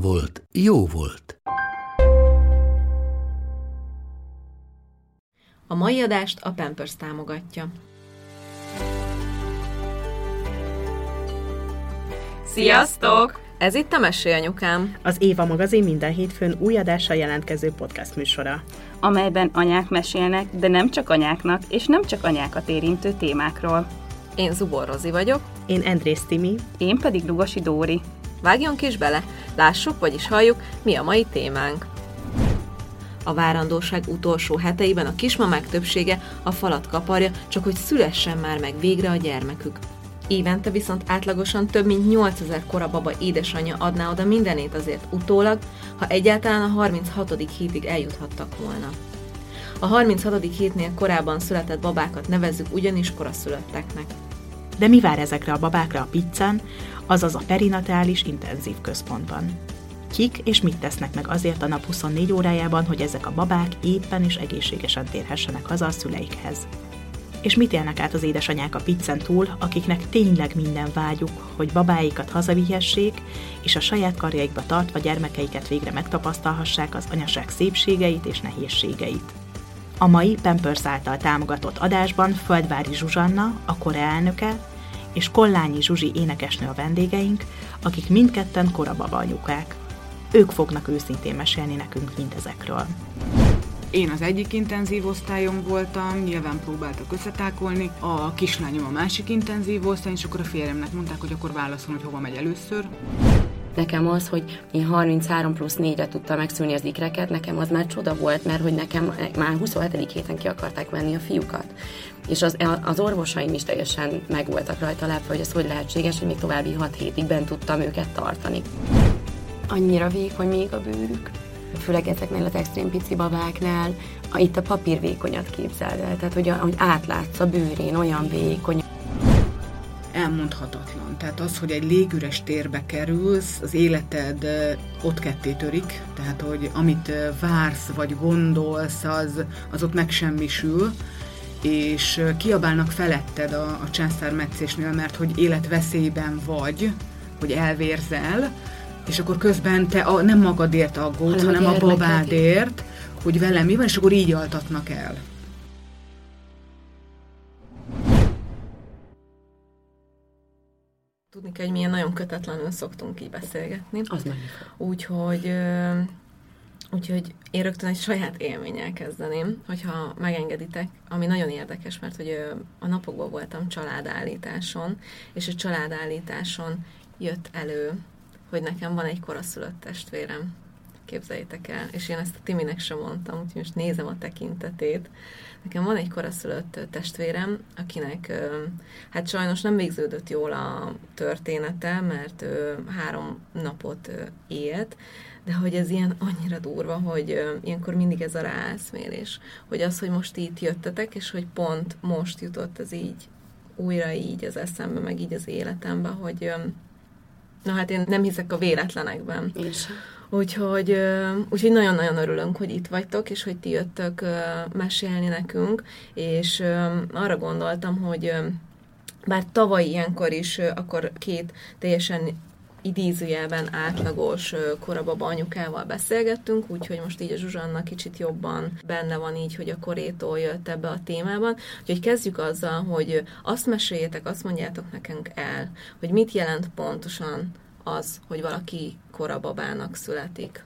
volt, jó volt. A mai adást a Pampers támogatja. Sziasztok! Ez itt a Mesélyanyukám. Az Éva magazin minden hétfőn új adással jelentkező podcast műsora. amelyben anyák mesélnek, de nem csak anyáknak, és nem csak anyákat érintő témákról. Én Zubor Rozi vagyok. Én Andrész Timi, Én pedig Lugosi Dóri. Vágjunk is bele, lássuk, vagyis halljuk, mi a mai témánk. A várandóság utolsó heteiben a kismamák többsége a falat kaparja, csak hogy szülessen már meg végre a gyermekük. Évente viszont átlagosan több mint 8000 korababa édesanyja adná oda mindenét azért utólag, ha egyáltalán a 36. hétig eljuthattak volna. A 36. hétnél korábban született babákat nevezzük ugyanis koraszülötteknek. de mi vár ezekre a babákra a pizzán, azaz a perinatális intenzív központban? Kik és mit tesznek meg azért a nap 24 órájában, hogy ezek a babák éppen és egészségesen térhessenek haza a szüleikhez? És mit élnek át az édesanyák a piccen túl, akiknek tényleg minden vágyuk, hogy babáikat hazavihessék, és a saját karjaikba tartva gyermekeiket végre megtapasztalhassák az anyaság szépségeit és nehézségeit. A mai Pampers által támogatott adásban Földvári Zsuzsanna, a Kore elnöke, és Kollányi Zsuzsi énekesnő a vendégeink, akik mindketten korababa anyukák. Ők fognak őszintén mesélni nekünk mindezekről. Én az egyik intenzív osztályon voltam, nyilván próbáltak összetákolni, a kislányom a másik intenzív osztályon, és akkor a férjemnek mondták, hogy akkor válaszol, hogy hova megy először. Nekem az, hogy én 33 plusz 4-re tudtam megszülni az ikreket, nekem az már csoda volt, mert hogy nekem már 27. héten ki akarták venni a fiúkat. És az, az orvosaim is teljesen meg voltak rajta lepve, hogy ez hogy lehetséges, hogy még további 6 hétig bent tudtam őket tartani. Annyira vékony még a bőrük, főleg ezeknél az extrém pici babáknál, itt a papír vékonyat képzeld el, tehát hogy, a, hogy átlátsz a bőrén, olyan vékony, Elmondhatatlan. Tehát az, hogy egy légüres térbe kerülsz, az életed ott ketté törik, tehát hogy amit vársz vagy gondolsz, az, az ott megsemmisül, és kiabálnak feletted a, a császármetszésnél, mert hogy életveszélyben vagy, hogy elvérzel, és akkor közben te a, nem magadért aggódsz, Hanem a hanem a gyermeked. babádért, hogy vele mi van, és akkor így altatnak el. Tudni kell, hogy milyen nagyon kötetlenül szoktunk így beszélgetni. az. Úgyhogy, úgyhogy én rögtön egy saját élménnyel kezdeném, hogyha megengeditek, ami nagyon érdekes, mert hogy a napokban voltam családállításon, és a családállításon jött elő, hogy nekem van egy koraszülött testvérem. Képzeljétek el. És én ezt a Timinek sem mondtam, úgyhogy most nézem a tekintetét. Nekem van egy koraszülött testvérem, akinek hát sajnos nem végződött jól a története, mert három napot élt, de hogy ez ilyen annyira durva, hogy ilyenkor mindig ez a ráeszmélés, hogy az, hogy most itt jöttetek, és hogy pont most jutott ez így újra így az eszembe, meg így az életembe, hogy na hát én nem hiszek a véletlenekben. Sem. Úgyhogy, úgyhogy nagyon-nagyon örülünk, hogy itt vagytok, és hogy ti jöttök mesélni nekünk, és arra gondoltam, hogy bár tavaly ilyenkor is, akkor két teljesen idézőjelben átlagos korababa anyukával beszélgettünk, úgyhogy most így a Zsuzsanna kicsit jobban benne van így, hogy a korétól jött ebbe a témában. Úgyhogy kezdjük azzal, hogy azt meséljétek, azt mondjátok nekünk el, hogy mit jelent pontosan az, hogy valaki korababának születik.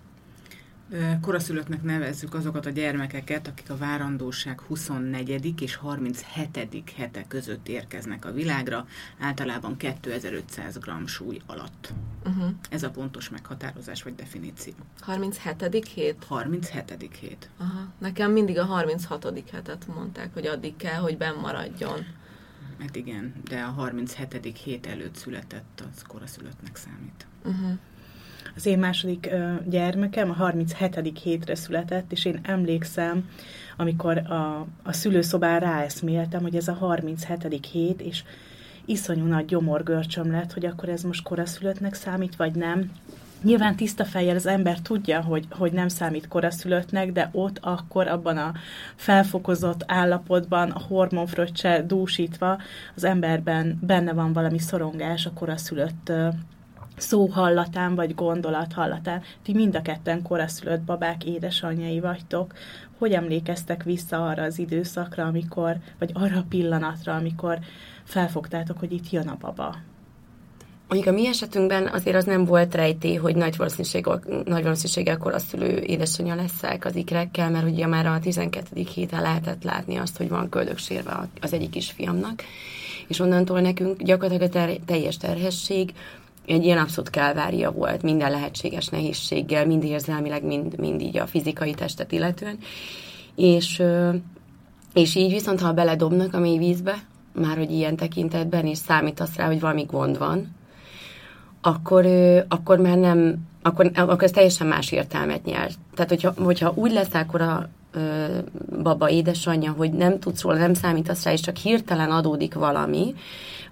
Koraszülöttnek nevezzük azokat a gyermekeket, akik a várandóság 24. és 37. hete között érkeznek a világra, általában 2500 g súly alatt. Uh-huh. Ez a pontos meghatározás vagy definíció. 37. hét? 37. hét. Aha. Nekem mindig a 36. hetet mondták, hogy addig kell, hogy benn maradjon. Hát igen, de a 37. hét előtt született, az koraszülöttnek számít. Uh-huh. Az én második ö, gyermekem a 37. hétre született, és én emlékszem, amikor a, a szülőszobán ráeszméltem, hogy ez a 37. hét, és iszonyú nagy gyomorgörcsöm lett, hogy akkor ez most koraszülöttnek számít, vagy nem. Nyilván tiszta fejjel az ember tudja, hogy, hogy nem számít koraszülöttnek, de ott akkor abban a felfokozott állapotban, a hormonfröccse dúsítva, az emberben benne van valami szorongás a koraszülött szó hallatán, vagy gondolat hallatán. Ti mind a ketten koraszülött babák édesanyjai vagytok. Hogy emlékeztek vissza arra az időszakra, amikor, vagy arra a pillanatra, amikor felfogtátok, hogy itt jön a baba? Mondjuk a mi esetünkben azért az nem volt rejtély, hogy nagy valószínűséggel, nagy valószínűséggel koraszülő édesanyja leszek az ikrekkel, mert ugye már a 12. héten lehetett látni azt, hogy van köldöksérve az egyik kisfiamnak, és onnantól nekünk gyakorlatilag a ter- teljes terhesség egy ilyen abszolút kálvária volt, minden lehetséges nehézséggel, mind érzelmileg, mind, mind így a fizikai testet illetően. És, és így viszont, ha beledobnak a mély vízbe, már hogy ilyen tekintetben, és számítasz rá, hogy valami gond van, akkor, akkor már nem, akkor, akkor ez teljesen más értelmet nyer. Tehát, hogyha, hogyha úgy lesz akkor a ö, baba édesanyja, hogy nem tudsz róla, nem számítasz rá, és csak hirtelen adódik valami,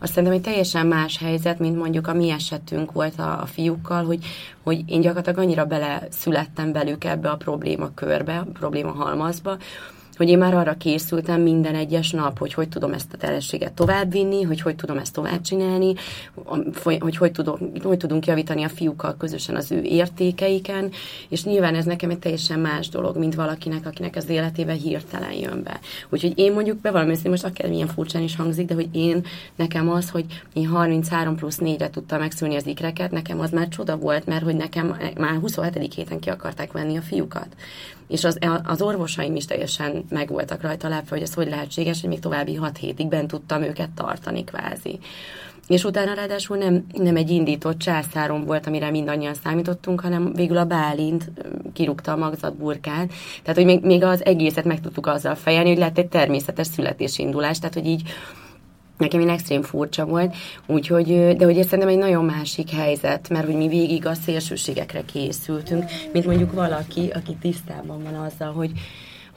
azt szerintem egy teljesen más helyzet, mint mondjuk a mi esetünk volt a, a fiúkkal, hogy, hogy én gyakorlatilag annyira bele születtem belük ebbe a probléma körbe, a probléma halmazba, hogy én már arra készültem minden egyes nap, hogy hogy tudom ezt a terhességet továbbvinni, hogy hogy tudom ezt tovább csinálni, hogy hogy, tudom, hogy tudunk javítani a fiúkkal közösen az ő értékeiken, és nyilván ez nekem egy teljesen más dolog, mint valakinek, akinek az életébe hirtelen jön be. Úgyhogy én mondjuk bevallom őszintén, most akár milyen furcsán is hangzik, de hogy én, nekem az, hogy én 33 plusz 4-re tudtam megszülni az ikreket, nekem az már csoda volt, mert hogy nekem már 27. héten ki akarták venni a fiúkat és az, az orvosaim is teljesen meg voltak rajta lepve, hogy ez hogy lehetséges, hogy még további hat hétig bent tudtam őket tartani kvázi. És utána ráadásul nem, nem egy indított császárom volt, amire mindannyian számítottunk, hanem végül a Bálint kirúgta a magzatburkát. Tehát, hogy még, még az egészet meg tudtuk azzal fejelni, hogy lett egy természetes születésindulás. Tehát, hogy így nekem én extrém furcsa volt, úgyhogy, de hogy ez szerintem egy nagyon másik helyzet, mert hogy mi végig a szélsőségekre készültünk, mint mondjuk valaki, aki tisztában van azzal, hogy,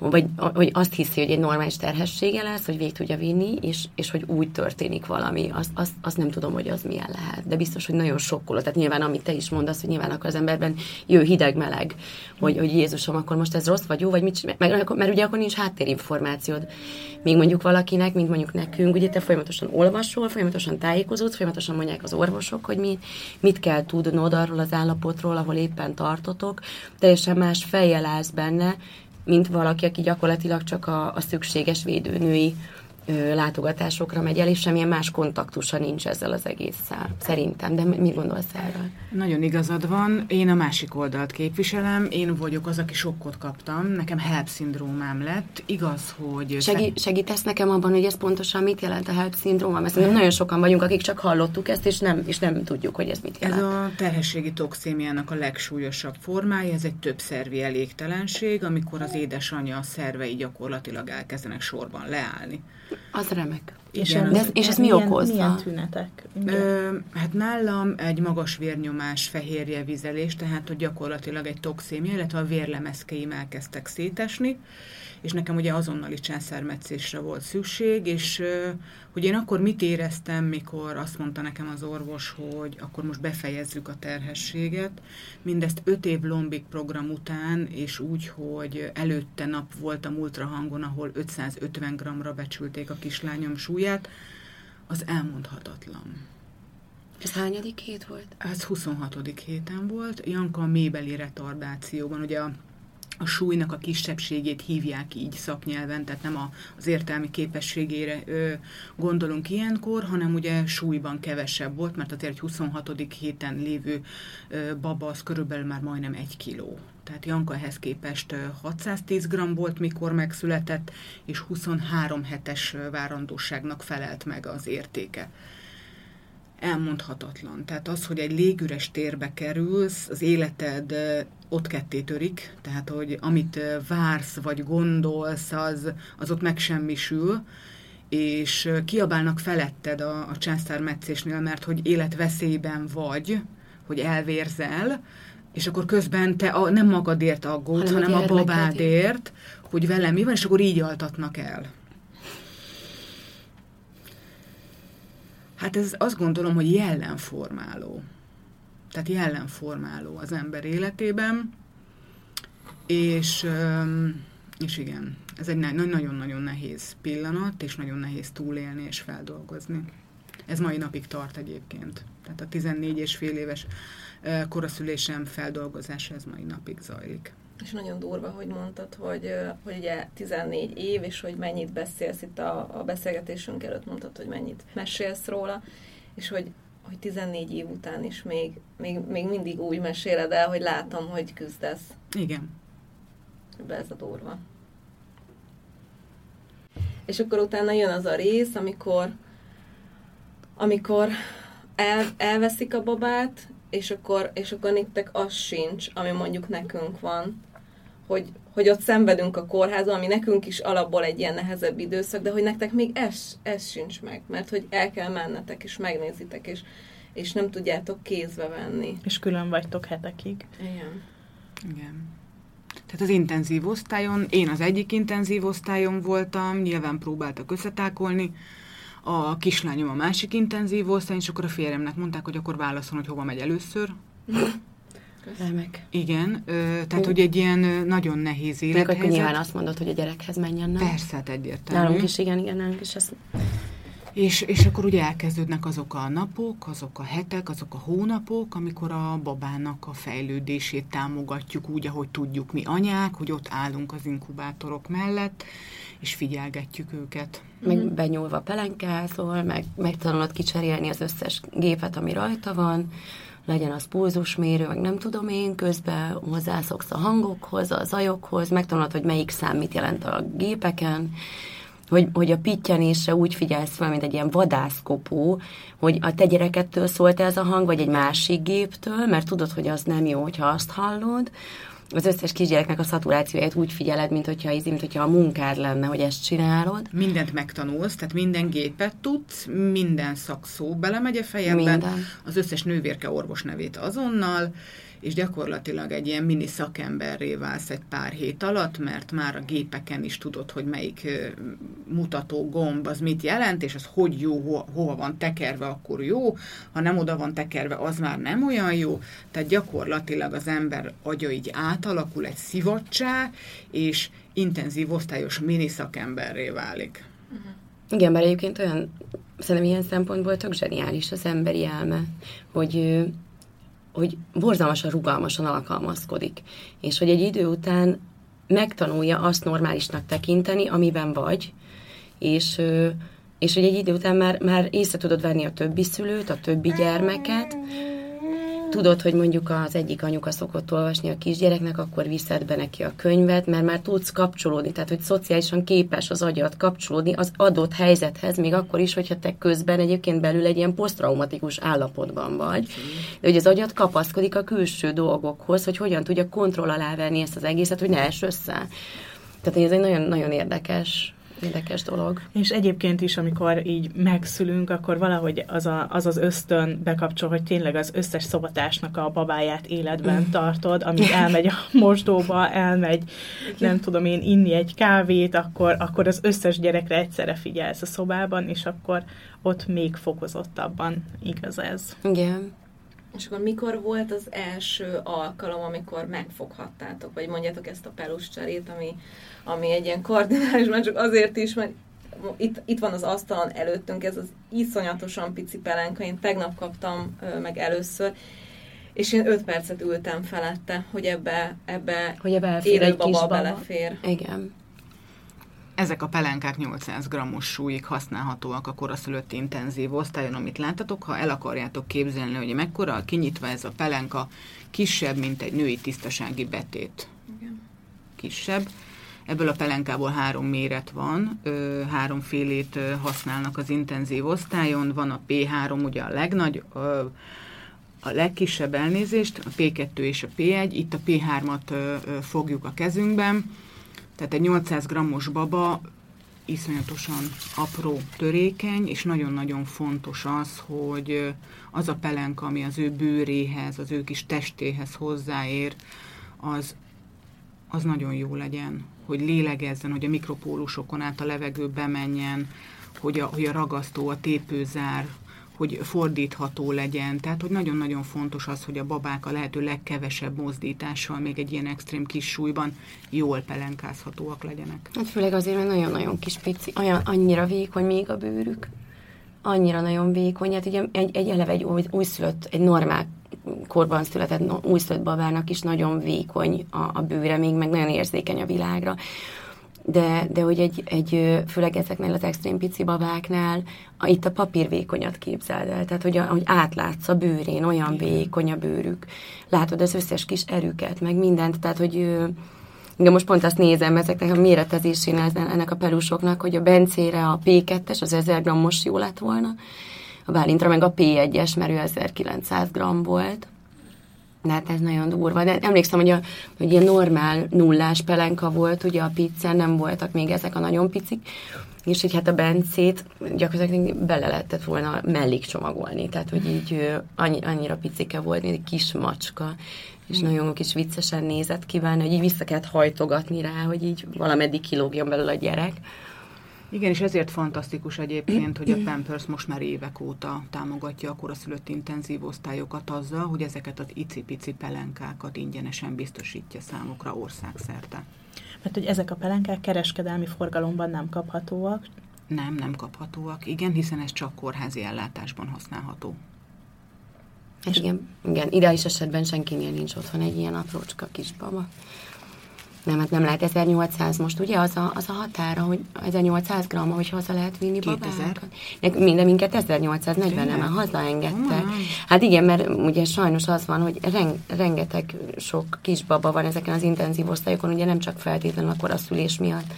vagy hogy azt hiszi, hogy egy normális terhessége lesz, hogy végig tudja vinni, és, és hogy úgy történik valami, azt, azt, azt nem tudom, hogy az milyen lehet. De biztos, hogy nagyon sokkoló. Tehát nyilván, amit te is mondasz, hogy nyilván akkor az emberben jön hideg-meleg, hogy, hogy Jézusom, akkor most ez rossz vagy jó, vagy mit mert, mert ugye akkor nincs háttérinformációd. Még mondjuk valakinek, mint mondjuk nekünk, ugye te folyamatosan olvasol, folyamatosan tájékozódsz, folyamatosan mondják az orvosok, hogy mi, mit kell tudnod arról az állapotról, ahol éppen tartotok, teljesen más fejjel állsz benne, mint valaki, aki gyakorlatilag csak a, a szükséges védőnői látogatásokra megy el, és semmilyen más kontaktusa nincs ezzel az egésszel, szerintem. De mit gondolsz erről? Nagyon igazad van. Én a másik oldalt képviselem. Én vagyok az, aki sokkot kaptam. Nekem HELP szindrómám lett. Igaz, hogy... Segi, segítesz nekem abban, hogy ez pontosan mit jelent a HELP szindróma? Mert nagyon sokan vagyunk, akik csak hallottuk ezt, és nem, és nem tudjuk, hogy ez mit jelent. Ez a terhességi toxémiának a legsúlyosabb formája. Ez egy többszervi elégtelenség, amikor az édesanyja a szervei gyakorlatilag elkezdenek sorban leállni. Az remek. És, De ez, és ez mi okozza? Milyen tünetek? Ö, hát nálam egy magas vérnyomás, fehérje vizelés, tehát hogy gyakorlatilag egy toxémia, illetve a vérlemezkeim elkezdtek szétesni, és nekem ugye azonnali császármetszésre volt szükség, és hogy én akkor mit éreztem, mikor azt mondta nekem az orvos, hogy akkor most befejezzük a terhességet. Mindezt öt év lombik program után, és úgy, hogy előtte nap voltam ultrahangon, ahol 550 g-ra becsülték a kislányom súlyát, az elmondhatatlan. Ez hányadik hét volt? Ez 26. héten volt. Janka a mélybeli retardációban, ugye a a súlynak a kisebbségét hívják így szaknyelven, tehát nem a, az értelmi képességére ö, gondolunk ilyenkor, hanem ugye súlyban kevesebb volt, mert azért egy 26. héten lévő ö, baba az körülbelül már majdnem egy kiló. Tehát Janka ehhez képest 610 g volt, mikor megszületett, és 23 hetes várandóságnak felelt meg az értéke elmondhatatlan. Tehát az, hogy egy légüres térbe kerülsz, az életed ott ketté törik, tehát hogy amit vársz vagy gondolsz, az, az ott megsemmisül, és kiabálnak feletted a, a császármetszésnél, mert hogy életveszélyben vagy, hogy elvérzel, és akkor közben te a, nem magadért aggódsz, Hanem hanem a babádért, hogy velem mi van, és akkor így altatnak el. Hát ez azt gondolom, hogy jellemformáló. Tehát jellemformáló az ember életében, és, és igen, ez egy nagyon-nagyon nehéz pillanat, és nagyon nehéz túlélni és feldolgozni. Ez mai napig tart egyébként. Tehát a 14 és fél éves koraszülésem feldolgozása ez mai napig zajlik. És nagyon durva, hogy mondtad, hogy, hogy ugye 14 év, és hogy mennyit beszélsz itt a, a beszélgetésünk előtt, mondtad, hogy mennyit mesélsz róla, és hogy, hogy 14 év után is még, még, még mindig úgy meséled el, hogy látom, hogy küzdesz. Igen. Be ez a durva. És akkor utána jön az a rész, amikor amikor el, elveszik a babát, és akkor, és akkor nektek az sincs, ami mondjuk nekünk van, hogy, hogy ott szenvedünk a kórházon, ami nekünk is alapból egy ilyen nehezebb időszak, de hogy nektek még ez, ez sincs meg, mert hogy el kell mennetek, és megnézitek, és, és nem tudjátok kézbe venni. És külön vagytok hetekig. Igen. Igen. Tehát az intenzív osztályon, én az egyik intenzív osztályon voltam, nyilván próbáltak összetákolni, a kislányom a másik intenzív osztályon, és akkor a férjemnek mondták, hogy akkor válaszol, hogy hova megy először. Remek. Igen, ö, tehát hogy egy ilyen ö, nagyon nehéz Még akkor nyilván azt mondod, hogy a gyerekhez menjen, nem? Persze, hát egyértelmű. Nálunk is, igen, igen, nálunk is ezt És, és akkor ugye elkezdődnek azok a napok, azok a hetek, azok a hónapok, amikor a babának a fejlődését támogatjuk úgy, ahogy tudjuk mi anyák, hogy ott állunk az inkubátorok mellett, és figyelgetjük őket. meg benyúlva pelenkázol, meg megtanulod kicserélni az összes gépet, ami rajta van, legyen az pulzusmérő, meg nem tudom én, közben hozzászoksz a hangokhoz, a zajokhoz, megtanulod, hogy melyik szám mit jelent a gépeken, hogy, hogy a pittyenésre úgy figyelsz fel, mint egy ilyen vadászkopó, hogy a te gyerekettől szólt ez a hang, vagy egy másik géptől, mert tudod, hogy az nem jó, hogyha azt hallod. Az összes kisgyereknek a szaturációját úgy figyeled, mint hogyha, mint hogyha a munkád lenne, hogy ezt csinálod. Mindent megtanulsz, tehát minden gépet tudsz, minden szakszó belemegy a fejedbe, Minden. az összes nővérke orvos nevét azonnal, és gyakorlatilag egy ilyen mini szakemberré válsz egy pár hét alatt, mert már a gépeken is tudod, hogy melyik mutató gomb az mit jelent, és az hogy jó, hova, van tekerve, akkor jó, ha nem oda van tekerve, az már nem olyan jó, tehát gyakorlatilag az ember agya így átalakul egy szivacsá, és intenzív osztályos mini szakemberré válik. Igen, mert egyébként olyan, szerintem ilyen szempontból tök zseniális az emberi elme, hogy, hogy borzalmasan rugalmasan alkalmazkodik, és hogy egy idő után megtanulja azt normálisnak tekinteni, amiben vagy, és, és hogy egy idő után már, már észre tudod venni a többi szülőt, a többi gyermeket, tudod, hogy mondjuk az egyik anyuka szokott olvasni a kisgyereknek, akkor viszed be neki a könyvet, mert már tudsz kapcsolódni, tehát hogy szociálisan képes az agyad kapcsolódni az adott helyzethez, még akkor is, hogyha te közben egyébként belül egy ilyen posztraumatikus állapotban vagy. De hogy az agyad kapaszkodik a külső dolgokhoz, hogy hogyan tudja kontroll alá venni ezt az egészet, hogy ne ess össze. Tehát ez egy nagyon, nagyon érdekes, érdekes dolog. És egyébként is, amikor így megszülünk, akkor valahogy az a, az, az ösztön bekapcsol, hogy tényleg az összes szobatársnak a babáját életben tartod, amíg elmegy a mosdóba, elmegy, nem tudom én, inni egy kávét, akkor, akkor az összes gyerekre egyszerre figyelsz a szobában, és akkor ott még fokozottabban igaz ez. Igen. És akkor mikor volt az első alkalom, amikor megfoghattátok, vagy mondjátok ezt a peluscserét, ami, ami egy ilyen kardinális, már csak azért is, mert itt, itt van az asztalon előttünk, ez az iszonyatosan pici pelenka, én tegnap kaptam meg először, és én öt percet ültem felette, hogy ebbe, ebbe Hogy ebbe élő baba. belefér. Igen. Ezek a pelenkák 800 g-os súlyig használhatóak a koraszülötti intenzív osztályon, amit láttatok. Ha el akarjátok képzelni, hogy mekkora, kinyitva ez a pelenka kisebb, mint egy női tisztasági betét. Igen. Kisebb. Ebből a pelenkából három méret van, ö, háromfélét használnak az intenzív osztályon. Van a P3, ugye a legnagy, ö, a legkisebb elnézést, a P2 és a P1, itt a P3-at ö, ö, fogjuk a kezünkben, tehát egy 800 g-os baba iszonyatosan apró, törékeny, és nagyon-nagyon fontos az, hogy az a pelenka, ami az ő bőréhez, az ő kis testéhez hozzáér, az, az nagyon jó legyen, hogy lélegezzen, hogy a mikropólusokon át a levegő bemenjen, hogy a, hogy a ragasztó, a tépőzár, hogy fordítható legyen. Tehát, hogy nagyon-nagyon fontos az, hogy a babák a lehető legkevesebb mozdítással, még egy ilyen extrém kis súlyban jól pelenkázhatóak legyenek. Hát főleg azért, mert nagyon-nagyon kis pici, olyan, annyira vékony még a bőrük. Annyira nagyon vékony. Hát ugye egy, egy eleve egy új, újszülött, egy normál korban született újszülött babának is nagyon vékony a, a bőre, még meg nagyon érzékeny a világra de, de hogy egy, egy, főleg ezeknél az extrém pici babáknál a, itt a papírvékonyat képzeld el, tehát hogy, a, hogy átlátsz a bőrén, olyan vékony a bőrük, látod az összes kis erüket, meg mindent, tehát hogy igen, most pont azt nézem ezeknek a méretezésén ennek a perusoknak, hogy a Bencére a P2-es, az 1000 grammos jó lett volna, a Bálintra meg a P1-es, mert ő 1900 gram volt, de hát ez nagyon durva. De emlékszem, hogy, a, hogy ilyen normál nullás pelenka volt, ugye a pizza, nem voltak még ezek a nagyon picik, és így hát a bencét gyakorlatilag bele lehetett volna mellék csomagolni, tehát hogy így annyi, annyira picike volt, mint egy kis macska, és mm. nagyon kis viccesen nézett ki benne, hogy így vissza kellett hajtogatni rá, hogy így valameddig kilógjon belőle a gyerek. Igen, és ezért fantasztikus egyébként, hogy a Pampers most már évek óta támogatja a koraszülött intenzív osztályokat azzal, hogy ezeket az icipici pelenkákat ingyenesen biztosítja számukra országszerte. Mert hogy ezek a pelenkák kereskedelmi forgalomban nem kaphatóak? Nem, nem kaphatóak, igen, hiszen ez csak kórházi ellátásban használható. Hát igen, igen, ideális esetben senkinél nincs otthon egy ilyen aprócska kisbaba. Nem, hát nem lehet 1800 most, ugye? Az a, az a határa, hogy 1800 gram, hogy haza lehet vinni 2000? Minden minket 1840 nem már hazaengedtek. Oh, hát igen, mert ugye sajnos az van, hogy reng, rengeteg sok kisbaba van ezeken az intenzív osztályokon, ugye nem csak feltétlenül a koraszülés miatt,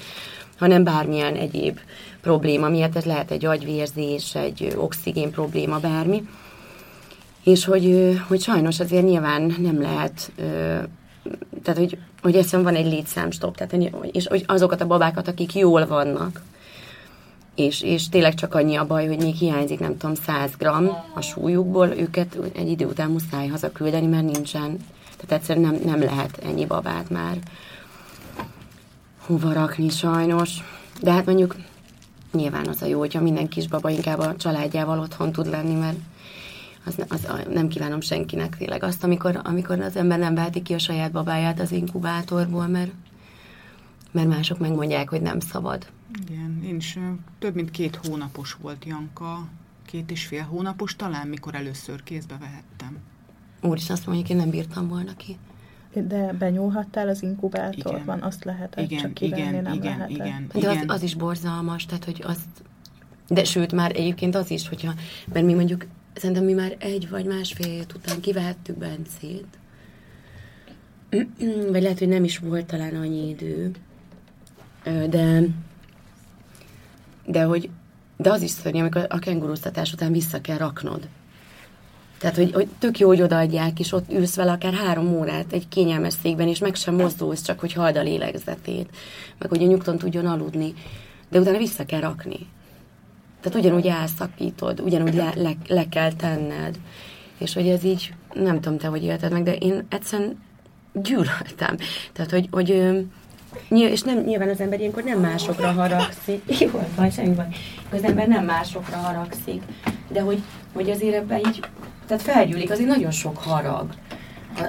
hanem bármilyen egyéb probléma miatt, ez lehet egy agyvérzés, egy oxigén probléma, bármi. És hogy, hogy sajnos azért nyilván nem lehet tehát hogy, hogy egyszerűen van egy létszámstop, tehát, és hogy azokat a babákat, akik jól vannak, és, és tényleg csak annyi a baj, hogy még hiányzik, nem tudom, 100 gram a súlyukból, őket egy idő után muszáj hazaküldeni, mert nincsen, tehát egyszerűen nem, nem lehet ennyi babát már hova rakni sajnos. De hát mondjuk nyilván az a jó, hogyha minden kisbaba inkább a családjával otthon tud lenni, mert az, az, nem kívánom senkinek tényleg azt, amikor, amikor az ember nem veheti ki a saját babáját az inkubátorból, mert, mert mások megmondják, hogy nem szabad. Igen, én is több mint két hónapos volt Janka, két és fél hónapos talán, mikor először kézbe vehettem. Úr is azt mondja, hogy én nem bírtam volna ki. De benyúlhattál az inkubátorban, igen. azt lehetett igen, csak kivenni, igen, nem igen, lehetett. Igen, De igen. az, az is borzalmas, tehát hogy azt, de sőt már egyébként az is, hogyha, mert mi mondjuk szerintem mi már egy vagy másfél után kivehettük Bencét, vagy lehet, hogy nem is volt talán annyi idő, de, de hogy de az is szörnyű, amikor a kengurúztatás után vissza kell raknod. Tehát, hogy, hogy tök jó, hogy odaadják, és ott ülsz vele akár három órát egy kényelmes székben, és meg sem mozdulsz, csak hogy hald a lélegzetét, meg hogy a nyugton tudjon aludni, de utána vissza kell rakni. Tehát ugyanúgy elszakítod, ugyanúgy le, le, le kell tenned. És hogy ez így, nem tudom te, hogy élted meg, de én egyszerűen gyűlöltem. Tehát, hogy, hogy és nem, nyilván az ember ilyenkor nem másokra haragszik. Jó, van, semmi van. Az ember nem másokra haragszik. De hogy, hogy azért ebben így, tehát felgyűlik, azért nagyon sok harag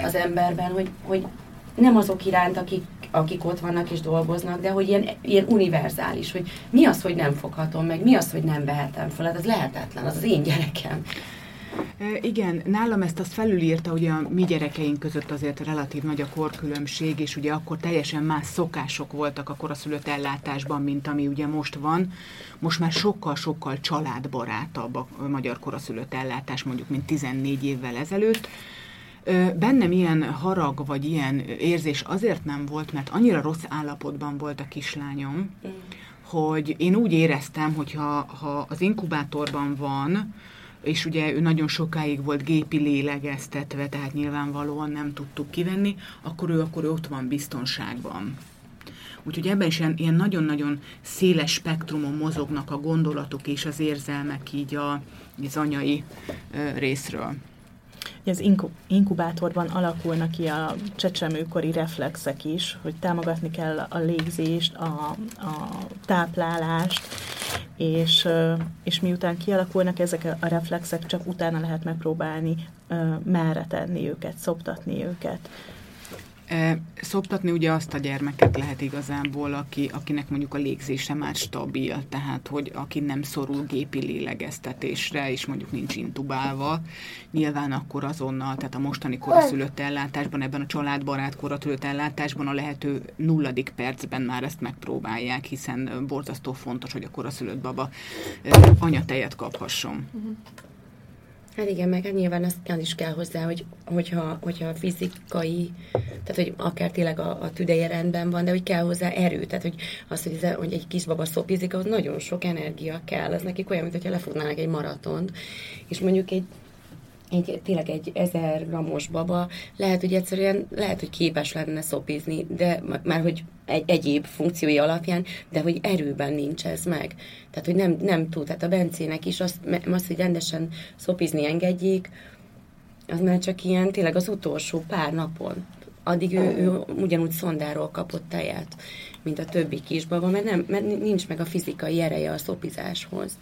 az emberben, hogy, hogy nem azok iránt, akik akik ott vannak és dolgoznak, de hogy ilyen, ilyen univerzális, hogy mi az, hogy nem foghatom meg, mi az, hogy nem vehetem fel, hát ez lehetetlen, az az én gyerekem. Igen, nálam ezt azt felülírta, hogy a mi gyerekeink között azért relatív nagy a korkülönbség, és ugye akkor teljesen más szokások voltak a koraszülött ellátásban, mint ami ugye most van. Most már sokkal-sokkal családbarátabb a magyar koraszülött ellátás, mondjuk, mint 14 évvel ezelőtt. Bennem ilyen harag vagy ilyen érzés azért nem volt, mert annyira rossz állapotban volt a kislányom, mm. hogy én úgy éreztem, hogy ha, ha az inkubátorban van, és ugye ő nagyon sokáig volt gépi lélegeztetve, tehát nyilvánvalóan nem tudtuk kivenni, akkor ő akkor ő ott van biztonságban. Úgyhogy ebben is ilyen, ilyen nagyon-nagyon széles spektrumon mozognak a gondolatok és az érzelmek így a, az anyai ö, részről. Az inkubátorban alakulnak ki a csecsemőkori reflexek is, hogy támogatni kell a légzést, a, a táplálást, és, és miután kialakulnak ezek a reflexek, csak utána lehet megpróbálni merre tenni őket, szoptatni őket. Szoptatni ugye azt a gyermeket lehet igazából, aki, akinek mondjuk a légzése már stabil, tehát hogy aki nem szorul gépi lélegeztetésre, és mondjuk nincs intubálva, nyilván akkor azonnal, tehát a mostani koraszülött ellátásban, ebben a családbarát koraszülött ellátásban a lehető nulladik percben már ezt megpróbálják, hiszen borzasztó fontos, hogy a koraszülött baba anyatejet kaphasson. Uh-huh. Hát igen, meg hát nyilván azt is kell hozzá, hogy, hogyha, hogyha fizikai, tehát hogy akár tényleg a, a tüdeje rendben van, de hogy kell hozzá erő, tehát hogy az, hogy, ez, hogy egy kisbaba szopizik, az nagyon sok energia kell, az nekik olyan, mintha lefutnának egy maratont, és mondjuk egy egy, tényleg egy ezer gramos baba lehet, hogy egyszerűen lehet, hogy képes lenne szopizni, de már hogy egy egyéb funkciói alapján, de hogy erőben nincs ez meg. Tehát, hogy nem, nem tud. Tehát a Bencének is azt, azt, hogy rendesen szopizni engedjék, az már csak ilyen tényleg az utolsó pár napon. Addig ő, ő ugyanúgy szondáról kapott tejet, mint a többi kisbaba, mert, nem, mert nincs meg a fizikai ereje a szopizáshoz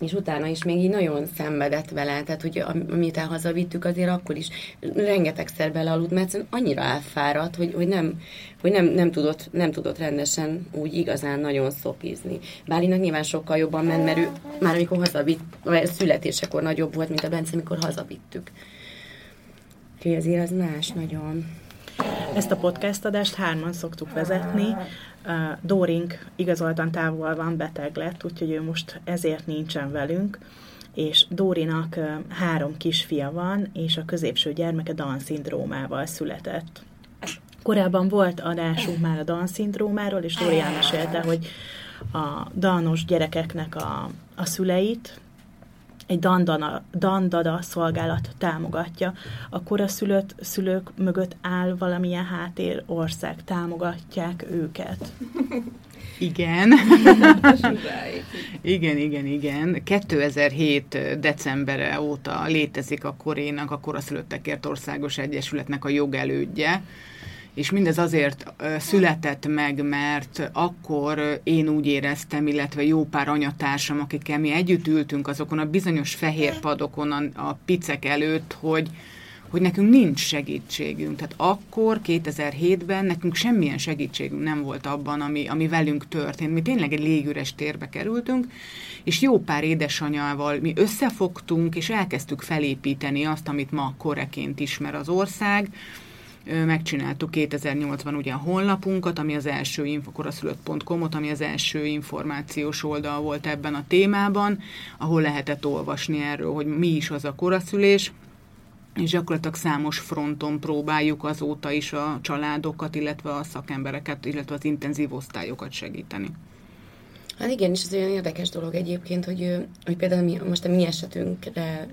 és utána is még így nagyon szenvedett vele, tehát hogy amit hazavittük, azért akkor is rengetegszer belealudt, mert annyira elfáradt, hogy, hogy, nem, hogy nem, nem, tudott, nem tudott rendesen úgy igazán nagyon szopizni. Bálinak nyilván sokkal jobban ment, mert ő már amikor hazavitt, vagy születésekor nagyobb volt, mint a Bence, amikor hazavittük. Úgyhogy azért az más nagyon. Ezt a podcast adást hárman szoktuk vezetni. Dórink igazoltan távol van, beteg lett, úgyhogy ő most ezért nincsen velünk és Dórinak három kisfia van, és a középső gyermeke Down-szindrómával született. Korábban volt adásunk már a Down-szindrómáról, és Dóri elmesélte, hogy a Downos gyerekeknek a, a szüleit egy dandana, dandada szolgálat támogatja, akkor a szülött, szülők mögött áll valamilyen háttér ország, támogatják őket. Igen. igen, igen, igen. 2007. decembere óta létezik a Korénak, a Koraszülöttekért Országos Egyesületnek a jogelődje, és mindez azért született meg, mert akkor én úgy éreztem, illetve jó pár anyatársam, akikkel mi együtt ültünk azokon a bizonyos fehér padokon a, a picek előtt, hogy, hogy nekünk nincs segítségünk. Tehát akkor, 2007-ben nekünk semmilyen segítségünk nem volt abban, ami, ami velünk történt. Mi tényleg egy légüres térbe kerültünk, és jó pár édesanyával mi összefogtunk, és elkezdtük felépíteni azt, amit ma koreként ismer az ország, megcsináltuk 2008-ban ugye a honlapunkat, ami az első infokoraszülött.com-ot, ami az első információs oldal volt ebben a témában, ahol lehetett olvasni erről, hogy mi is az a koraszülés, és gyakorlatilag számos fronton próbáljuk azóta is a családokat, illetve a szakembereket, illetve az intenzív osztályokat segíteni. Hát igen, és ez olyan érdekes dolog egyébként, hogy, hogy például mi, most a mi esetünkre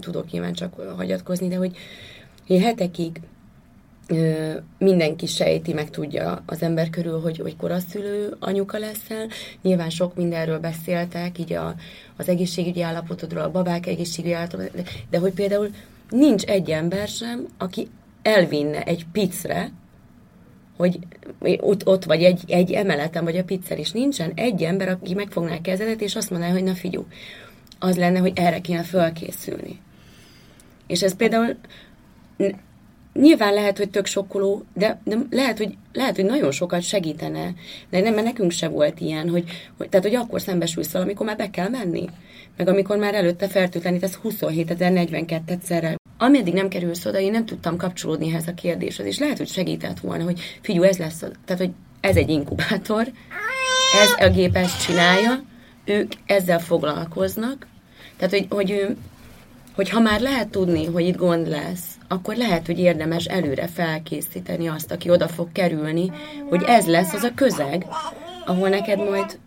tudok nyilván csak hagyatkozni, de hogy, hogy hetekig mindenki sejti, meg tudja az ember körül, hogy, hogy koraszülő anyuka leszel. Nyilván sok mindenről beszéltek, így a, az egészségügyi állapotodról, a babák egészségügyi állapotodról, de, hogy például nincs egy ember sem, aki elvinne egy picre, hogy ott, ott vagy egy, egy emeleten, vagy a pizzer is nincsen egy ember, aki megfogná a kezedet, és azt mondaná, hogy na figyú, az lenne, hogy erre kéne fölkészülni. És ez például nyilván lehet, hogy tök sokkoló, de, de lehet, hogy, lehet, hogy nagyon sokat segítene. De nem, mert nekünk se volt ilyen, hogy, hogy, tehát, hogy akkor szembesülsz amikor már be kell menni. Meg amikor már előtte fertőtlenítesz 27 ezer 42 szerrel. Ameddig nem kerülsz oda, én nem tudtam kapcsolódni ehhez a kérdéshez, és lehet, hogy segített volna, hogy figyú, ez lesz, tehát, hogy ez egy inkubátor, ez a gép ezt csinálja, ők ezzel foglalkoznak, tehát, hogy, hogy, hogy ha már lehet tudni, hogy itt gond lesz, akkor lehet, hogy érdemes előre felkészíteni azt, aki oda fog kerülni, hogy ez lesz az a közeg, ahol neked majd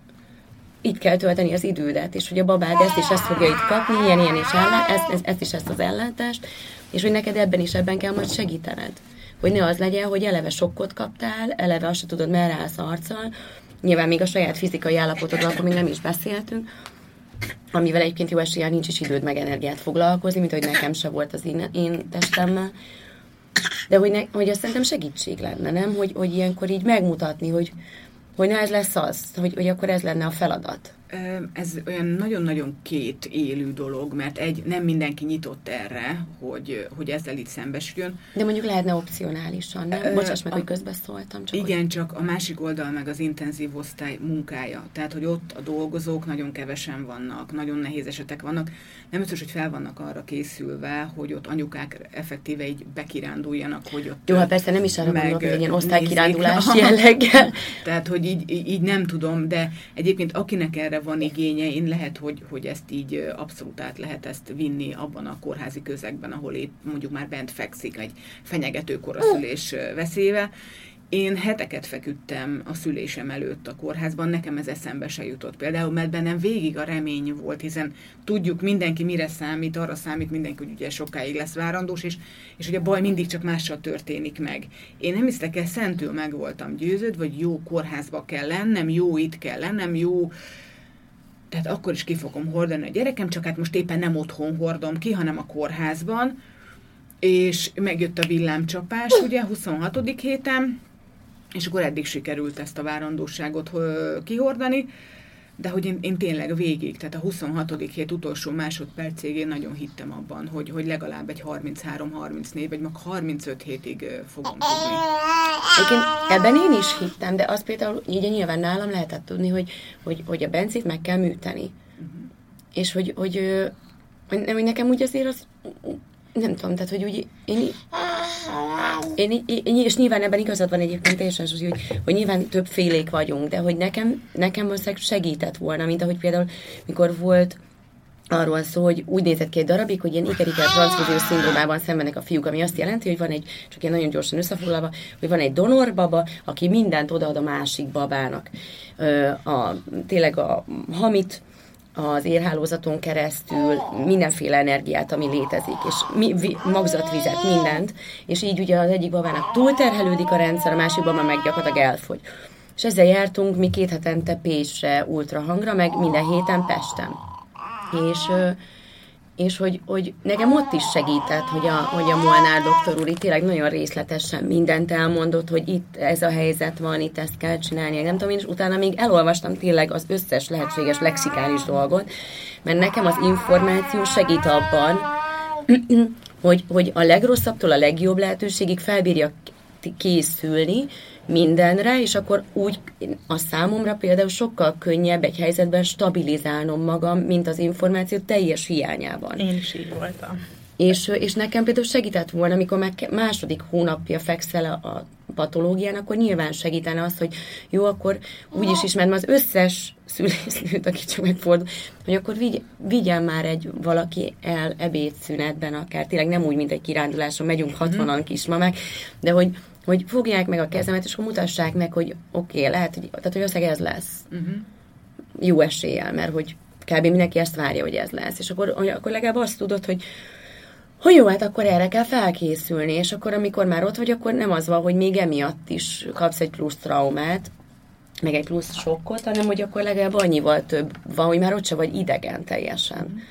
itt kell tölteni az idődet, és hogy a babád ezt és ezt fogja itt kapni, ilyen, ilyen és ellá, ezt, ezt, ezt is ezt az ellátást, és hogy neked ebben is ebben kell majd segítened. hogy ne az legyen, hogy eleve sokkot kaptál, eleve azt se tudod, merre állsz arccal, nyilván még a saját fizikai állapotodról akkor még nem is beszéltünk, amivel egyébként jó eséllyel nincs is időd meg energiát foglalkozni, mint hogy nekem se volt az én, én testemmel. De hogy, ne, hogy azt szerintem segítség lenne, nem? Hogy, hogy ilyenkor így megmutatni, hogy, hogy na ez lesz az, hogy, hogy akkor ez lenne a feladat. Ez olyan nagyon-nagyon két élő dolog, mert egy, nem mindenki nyitott erre, hogy, hogy ezzel itt szembesüljön. De mondjuk lehetne opcionálisan, nem? Ö, Bocsáss meg, a- hogy közbeszóltam. Csak Igen, csak a másik oldal meg az intenzív osztály munkája. Tehát, hogy ott a dolgozók nagyon kevesen vannak, nagyon nehéz esetek vannak. Nem biztos, hogy fel vannak arra készülve, hogy ott anyukák effektíve így bekiránduljanak, hogy ott... Jó, hát persze nem is arra meg gondolok, hogy ilyen osztálykirándulás jelleggel. Tehát, hogy így így nem tudom, de egyébként akinek erre van igénye, én lehet, hogy, hogy ezt így abszolút át lehet ezt vinni abban a kórházi közegben, ahol épp mondjuk már bent fekszik egy fenyegető koraszülés veszélyével. Én heteket feküdtem a szülésem előtt a kórházban, nekem ez eszembe se jutott például, mert bennem végig a remény volt, hiszen tudjuk mindenki mire számít, arra számít mindenki, hogy ugye sokáig lesz várandós, és, és hogy a baj mindig csak mással történik meg. Én nem hiszek el, szentül meg voltam győződve, hogy jó kórházba kell lennem, jó itt kell lennem, jó tehát akkor is ki fogom hordani a gyerekem, csak hát most éppen nem otthon hordom ki, hanem a kórházban, és megjött a villámcsapás, ugye, 26. héten, és akkor eddig sikerült ezt a várandóságot kihordani, de hogy én, én tényleg végig, tehát a 26. hét utolsó másodpercig én nagyon hittem abban, hogy, hogy legalább egy 33-34, vagy meg 35 hétig fogom tudni. Egyébként ebben én is hittem, de azt például így nyilván nálam lehetett tudni, hogy, hogy, hogy a Bencét meg kell műteni. És hogy, hogy, hogy, hogy nekem úgy azért az, nem tudom, tehát hogy úgy én, én, én, és nyilván ebben igazad van egyébként teljesen, hogy, hogy, nyilván több félék vagyunk, de hogy nekem, nekem valószínűleg segített volna, mint ahogy például, mikor volt arról szó, hogy úgy nézett ki egy darabig, hogy ilyen ikerikel transzfúziós szindrómában szenvednek a fiúk, ami azt jelenti, hogy van egy, csak ilyen nagyon gyorsan összefoglalva, hogy van egy donorbaba, aki mindent odaad a másik babának. Ö, a, tényleg a hamit, az érhálózaton keresztül mindenféle energiát, ami létezik, és mi, vi, magzatvizet, mindent, és így ugye az egyik babának túlterhelődik a rendszer, a másik baba meg gyakorlatilag elfogy. És ezzel jártunk mi két hetente Pécsre, ultrahangra, meg minden héten Pesten. És, és hogy, hogy nekem ott is segített, hogy a, hogy a Molnár doktor úr itt tényleg nagyon részletesen mindent elmondott, hogy itt ez a helyzet van, itt ezt kell csinálni, nem tudom és utána még elolvastam tényleg az összes lehetséges lexikális dolgot, mert nekem az információ segít abban, hogy, hogy a legrosszabbtól a legjobb lehetőségig felbírja készülni mindenre, és akkor úgy a számomra például sokkal könnyebb egy helyzetben stabilizálnom magam, mint az információ teljes hiányában. Én is így voltam. És, és nekem például segített volna, amikor már második hónapja fekszel a, a patológián, akkor nyilván segítene az, hogy jó, akkor úgy is ismerem az összes szülésznőt, aki csak megfordul, hogy akkor vigy, vigyen már egy valaki el ebédszünetben, akár tényleg nem úgy, mint egy kiránduláson, megyünk 60-an kismamák, de hogy, hogy fogják meg a kezemet, és akkor mutassák meg, hogy oké, okay, lehet, hogy, tehát, hogy összeg ez lesz. Uh-huh. Jó eséllyel, mert hogy kb. mindenki ezt várja, hogy ez lesz. És akkor, akkor legalább azt tudod, hogy hogy jó, hát akkor erre kell felkészülni, és akkor amikor már ott vagy, akkor nem az van, hogy még emiatt is kapsz egy plusz traumát, meg egy plusz sokkot, hanem hogy akkor legalább annyival több van, hogy már ott se vagy idegen teljesen.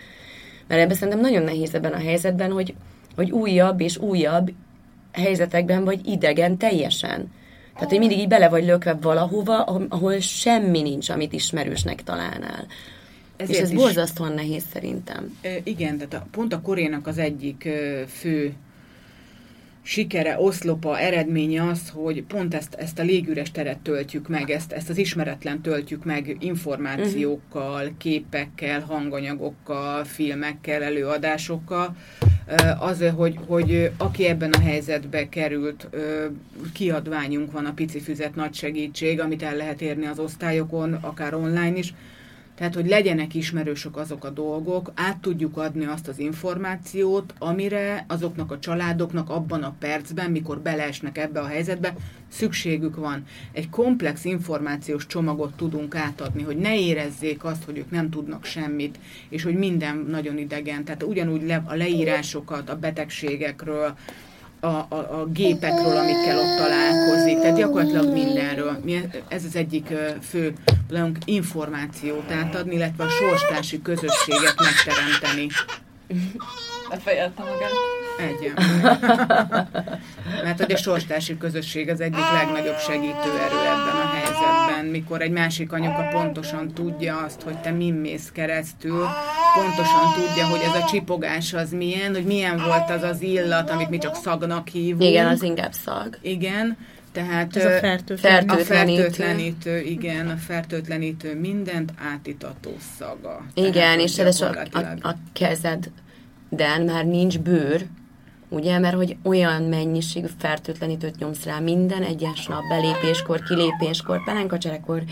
Mert ebben szerintem nagyon nehéz ebben a helyzetben, hogy, hogy újabb és újabb helyzetekben vagy idegen teljesen. Tehát, hogy mindig így bele vagy lökve valahova, ahol semmi nincs, amit ismerősnek találnál. Ezért és ez is- borzasztóan nehéz szerintem. Igen, tehát a, pont a Korénak az egyik fő sikere, oszlopa, eredménye az, hogy pont ezt, ezt a légüres teret töltjük meg, ezt, ezt az ismeretlen töltjük meg információkkal, képekkel, hanganyagokkal, filmekkel, előadásokkal, Ö, az, hogy, hogy aki ebben a helyzetbe került, kiadványunk van a pici füzet nagy segítség, amit el lehet érni az osztályokon, akár online is, tehát, hogy legyenek ismerősök azok a dolgok, át tudjuk adni azt az információt, amire azoknak a családoknak abban a percben, mikor beleesnek ebbe a helyzetbe, szükségük van. Egy komplex információs csomagot tudunk átadni, hogy ne érezzék azt, hogy ők nem tudnak semmit, és hogy minden nagyon idegen. Tehát ugyanúgy le, a leírásokat a betegségekről, a, a, a gépekről, amikkel ott találkozik, tehát gyakorlatilag mindenről. Mi ez az egyik fő dolgunk, információt átadni, illetve a sorstársi közösséget megteremteni. Befejezte magát. Egyen. Mert hogy a sorstársi közösség az egyik legnagyobb segítő erő ebben a helyzetben, mikor egy másik anyuka pontosan tudja azt, hogy te min mész keresztül, pontosan tudja, hogy ez a csipogás az milyen, hogy milyen volt az az illat, amit mi csak szagnak hívunk. Igen, az inkább szag. Igen, tehát Ez a fertőtlenítő. a Fertőtlenítő. igen, a fertőtlenítő mindent átitató szaga. Igen, és ez a, a, a kezeden már nincs bőr, ugye, mert hogy olyan mennyiségű fertőtlenítőt nyomsz rá minden egyes nap, belépéskor, kilépéskor, pelenkacserekor,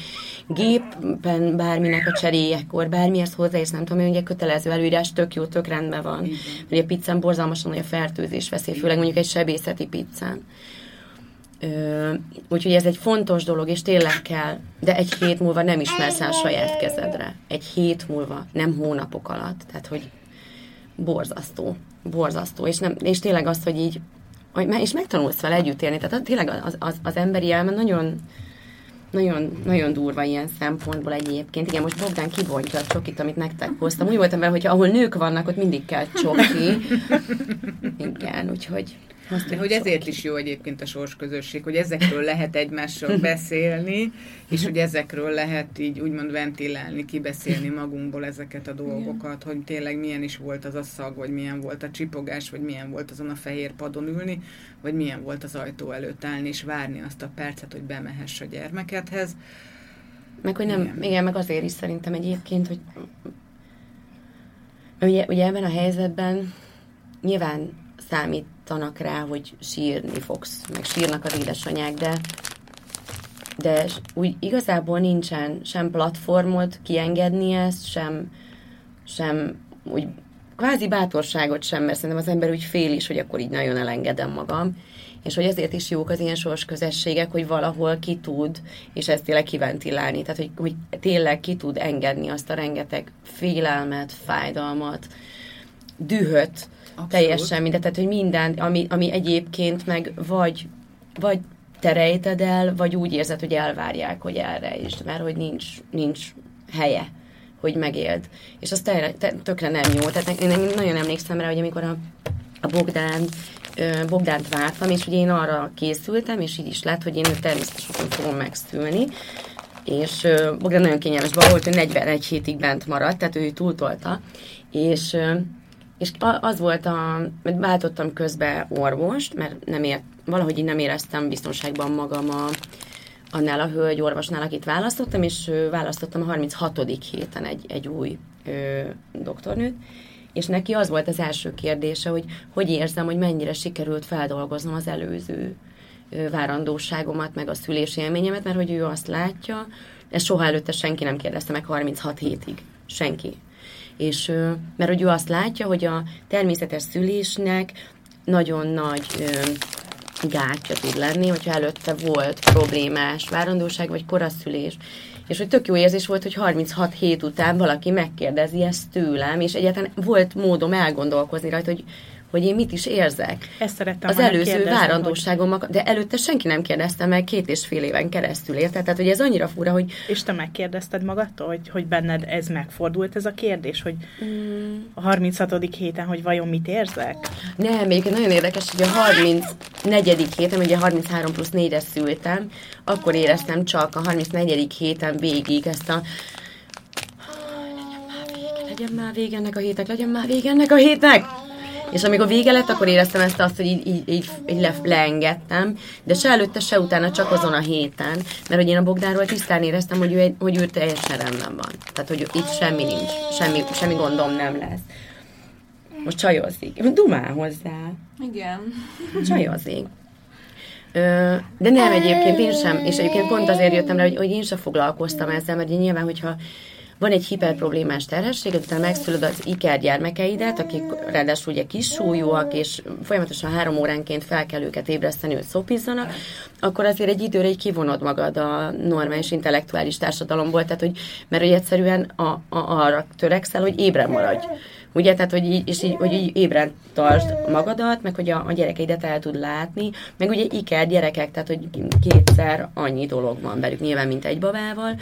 gépen bárminek a cseréjekor, bármihez hozzáérsz, nem tudom, ugye kötelező előírás, tök jó, tök rendben van. Igen. Ugye a pizzán borzalmasan nagy a fertőzés veszély, főleg mondjuk egy sebészeti pizzán. Ö, úgyhogy ez egy fontos dolog, és tényleg kell, de egy hét múlva nem ismersz el saját kezedre. Egy hét múlva, nem hónapok alatt. Tehát, hogy borzasztó, borzasztó, és, nem, és tényleg az, hogy így, hogy, és megtanulsz vele együtt élni, tehát tényleg az, az, az emberi elme nagyon, nagyon, nagyon durva ilyen szempontból egyébként. Igen, most Bogdán kibontja a csokit, amit nektek hoztam. Úgy voltam vele, hogy ahol nők vannak, ott mindig kell csoki. Igen, úgyhogy... azt hogy ezért is jó egyébként a sorsközösség, hogy ezekről lehet egymással beszélni, és hogy ezekről lehet így úgymond ventilálni, kibeszélni magunkból ezeket a dolgokat, hogy tényleg milyen is volt az a szag, vagy milyen volt a csipogás, vagy milyen volt azon a fehér padon ülni, vagy milyen volt az ajtó előtt állni, és várni azt a percet, hogy bemehess a gyermekedhez. Meg hogy nem, igen. igen, meg azért is szerintem egyébként, hogy ugye, ugye ebben a helyzetben nyilván számítanak rá, hogy sírni fogsz, meg sírnak az édesanyák, de de úgy igazából nincsen sem platformod kiengedni ezt, sem, sem úgy kvázi bátorságot sem, mert szerintem az ember úgy fél is, hogy akkor így nagyon elengedem magam, és hogy ezért is jók az ilyen sors közösségek, hogy valahol ki tud, és ezt tényleg kiventilálni, tehát hogy, hogy tényleg ki tud engedni azt a rengeteg félelmet, fájdalmat, dühöt, Abszolút. teljesen mindet, tehát hogy minden, ami, ami egyébként meg vagy, vagy te rejted el, vagy úgy érzed, hogy elvárják, hogy erre is, mert hogy nincs, nincs helye, hogy megéld. És az te, te, tökre nem jó. Tehát én, nagyon emlékszem rá, hogy amikor a, a Bogdán, Bogdánt vártam, és ugye én arra készültem, és így is lett, hogy én természetesen fogom megszülni, és Bogdán nagyon kényelmes volt, ő 41 hétig bent maradt, tehát ő túltolta, és és az volt a, mert váltottam közbe orvost, mert nem ért, valahogy így nem éreztem biztonságban magam a, annál a hölgy orvosnál, akit választottam, és választottam a 36. héten egy, egy új ö, doktornőt, és neki az volt az első kérdése, hogy hogy érzem, hogy mennyire sikerült feldolgoznom az előző ö, várandóságomat, meg a szülési élményemet, mert hogy ő azt látja, ezt soha előtte senki nem kérdezte meg 36 hétig. Senki. És, mert hogy ő azt látja, hogy a természetes szülésnek nagyon nagy gátja tud lenni, hogyha előtte volt problémás várandóság vagy koraszülés. És hogy tök jó érzés volt, hogy 36 hét után valaki megkérdezi ezt tőlem, és egyáltalán volt módom elgondolkozni rajta, hogy, hogy én mit is érzek. Ezt szerettem Az előző várandóságom, de előtte senki nem kérdezte meg két és fél éven keresztül, érted? Tehát, hogy ez annyira fura, hogy Hogy, és te megkérdezted magadtól, hogy, hogy benned ez megfordult ez a kérdés, hogy Mm. a 36. héten, hogy vajon mit érzek? Nem, egyébként nagyon érdekes, hogy a 34. héten, ugye 33 plusz 4-re szültem, akkor éreztem csak a 34. héten végig ezt a legyen már vége ennek a hétnek, legyen már vége ennek a hétnek. És amikor vége lett, akkor éreztem ezt azt, hogy így, így, így, így le, leengedtem, de se előtte, se utána csak azon a héten, mert hogy én a Bogdánról tisztán éreztem, hogy ő, egy, hogy ő teljesen rendben van. Tehát, hogy itt semmi nincs, semmi, semmi gondom nem lesz. Most csajozik. Dumál hozzá. Igen. Csajozik. Ö, de nem egyébként én sem, és egyébként pont azért jöttem rá, hogy, hogy én sem foglalkoztam ezzel, mert nyilván, hogyha van egy hiperproblémás terhesség, utána megszülöd az iker gyermekeidet, akik ráadásul ugye kis súlyúak, és folyamatosan három óránként fel kell őket ébreszteni, hogy szopizzanak, akkor azért egy időre így kivonod magad a normális intellektuális társadalomból, tehát hogy, mert hogy egyszerűen a, a, arra törekszel, hogy ébre maradj. Ugye, tehát, hogy így, és így, hogy így ébren tartsd magadat, meg hogy a, a gyerekeidet el tud látni, meg ugye iker gyerekek, tehát, hogy kétszer annyi dolog van velük nyilván, mint egy babával,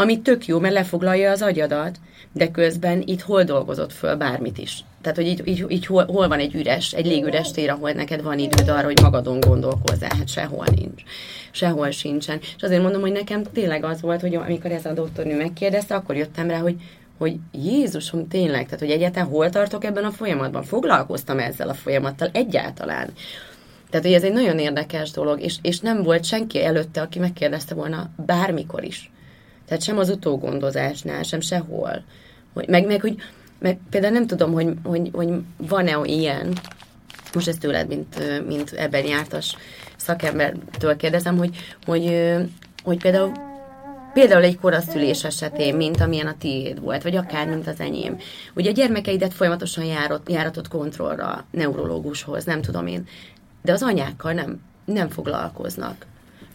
ami tök jó, mert lefoglalja az agyadat, de közben itt hol dolgozott föl bármit is. Tehát, hogy így, így, így hol, hol van egy üres, egy légüres tér, ahol neked van időd arra, hogy magadon gondolkozzál, hát sehol nincs. Sehol sincsen. És azért mondom, hogy nekem tényleg az volt, hogy amikor ez a doktornő megkérdezte, akkor jöttem rá, hogy hogy Jézusom, tényleg, tehát hogy egyáltalán hol tartok ebben a folyamatban? Foglalkoztam ezzel a folyamattal egyáltalán. Tehát, hogy ez egy nagyon érdekes dolog, és, és nem volt senki előtte, aki megkérdezte volna bármikor is. Tehát sem az utógondozásnál, sem sehol. Hogy, meg, meg, hogy meg például nem tudom, hogy, hogy, hogy van-e ilyen, most ezt tőled, mint, mint ebben jártas szakembertől kérdezem, hogy, hogy, hogy például Például egy koraszülés esetén, mint amilyen a tiéd volt, vagy akár, mint az enyém. Ugye a gyermekeidet folyamatosan járott, járatott kontrollra, neurológushoz, nem tudom én. De az anyákkal nem, nem foglalkoznak.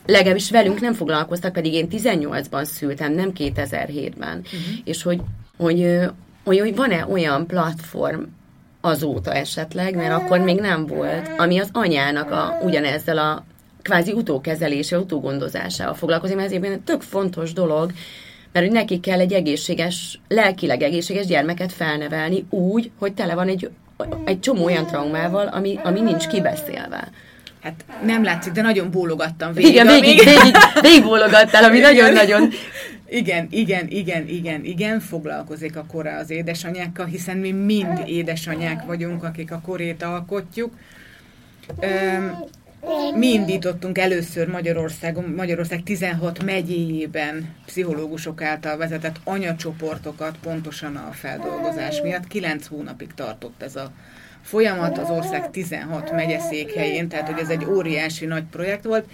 Legalábbis velünk nem foglalkoztak, pedig én 18-ban szültem, nem 2007-ben. Uh-huh. És hogy, hogy, hogy, hogy van-e olyan platform azóta esetleg, mert akkor még nem volt, ami az anyának a, ugyanezzel a kvázi utókezelése, utógondozásával foglalkozik, mert ez egy tök fontos dolog, mert hogy neki kell egy egészséges, lelkileg egészséges gyermeket felnevelni úgy, hogy tele van egy, egy csomó olyan traumával, ami, ami nincs kibeszélve. Hát nem látszik, de nagyon bólogattam végig. Igen, végig, végig, végig bólogattál, ami nagyon-nagyon... Igen, igen, igen, igen, igen, foglalkozik a kora az édesanyákkal, hiszen mi mind édesanyák vagyunk, akik a korét alkotjuk. Üm, mi indítottunk először Magyarországon, Magyarország 16 megyéjében pszichológusok által vezetett anyacsoportokat pontosan a feldolgozás miatt. 9 hónapig tartott ez a folyamat az ország 16 megyeszékhelyén, tehát hogy ez egy óriási nagy projekt volt,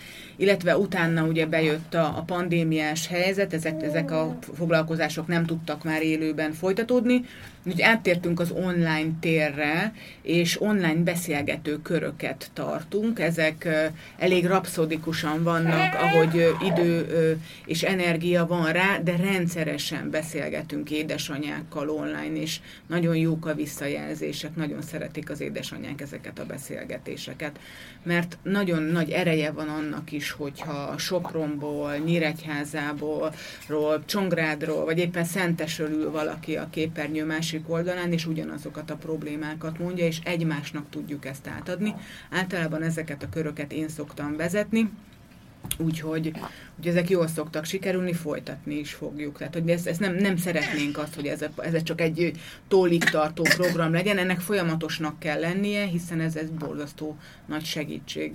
illetve utána ugye bejött a, a pandémiás helyzet, ezek, ezek a foglalkozások nem tudtak már élőben folytatódni, úgyhogy áttértünk az online térre, és online beszélgető köröket tartunk. Ezek elég rapszodikusan vannak, ahogy idő és energia van rá, de rendszeresen beszélgetünk édesanyákkal online, és nagyon jók a visszajelzések, nagyon szeretik az édesanyák ezeket a beszélgetéseket, mert nagyon nagy ereje van annak is, hogyha Sopronból, Nyíregyházából, Csongrádról, vagy éppen Szentesről ül valaki a képernyő másik oldalán, és ugyanazokat a problémákat mondja, és egymásnak tudjuk ezt átadni. Általában ezeket a köröket én szoktam vezetni, Úgyhogy hogy ezek jól szoktak sikerülni, folytatni is fogjuk. Tehát, hogy ezt, ezt nem, nem szeretnénk azt, hogy ez, ez csak egy tólig tartó program legyen, ennek folyamatosnak kell lennie, hiszen ez, ez borzasztó nagy segítség.